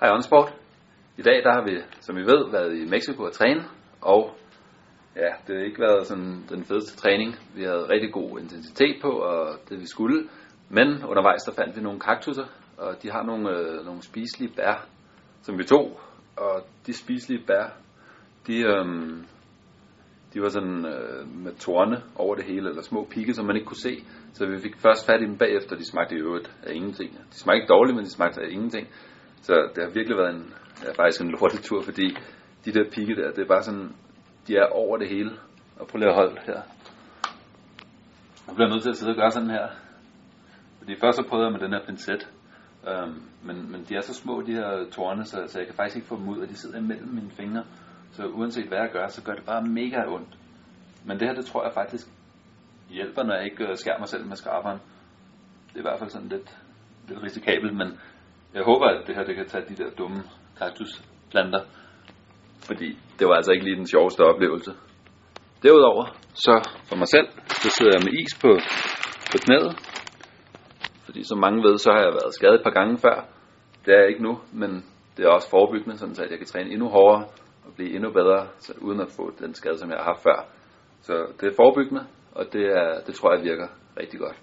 Hej Onsport. I dag der har vi, som I ved, været i Mexico og træne, og ja, det har ikke været sådan den fedeste træning. Vi havde rigtig god intensitet på, og det vi skulle, men undervejs der fandt vi nogle kaktusser, og de har nogle, øh, nogle spiselige bær, som vi tog, og de spiselige bær, de, øh, de var sådan øh, med torne over det hele, eller små pigge, som man ikke kunne se. Så vi fik først fat i dem bagefter, de smagte i øvrigt af ingenting. De smagte ikke dårligt, men de smagte af ingenting. Så det har virkelig været en, ja, faktisk en lortetur, fordi de der pigge der, det er bare sådan, de er over det hele. Og prøv lige at holde her. Jeg bliver nødt til at sidde og gøre sådan her. Fordi først så prøvede jeg med den her pincet. Øhm, men, men de er så små, de her tårne, så, så jeg kan faktisk ikke få dem ud, og de sidder imellem mine fingre. Så uanset hvad jeg gør, så gør det bare mega ondt. Men det her, det tror jeg faktisk hjælper, når jeg ikke øh, skærer mig selv med skraberen. Det er i hvert fald sådan lidt, lidt risikabelt, men jeg håber, at det her det kan tage de der dumme kaktusplanter. Fordi det var altså ikke lige den sjoveste oplevelse. Derudover, så for mig selv, så sidder jeg med is på, på knæet. Fordi som mange ved, så har jeg været skadet et par gange før. Det er jeg ikke nu, men det er også forebyggende, sådan at jeg kan træne endnu hårdere og blive endnu bedre, så uden at få den skade, som jeg har haft før. Så det er forebyggende, og det, er, det tror jeg virker rigtig godt.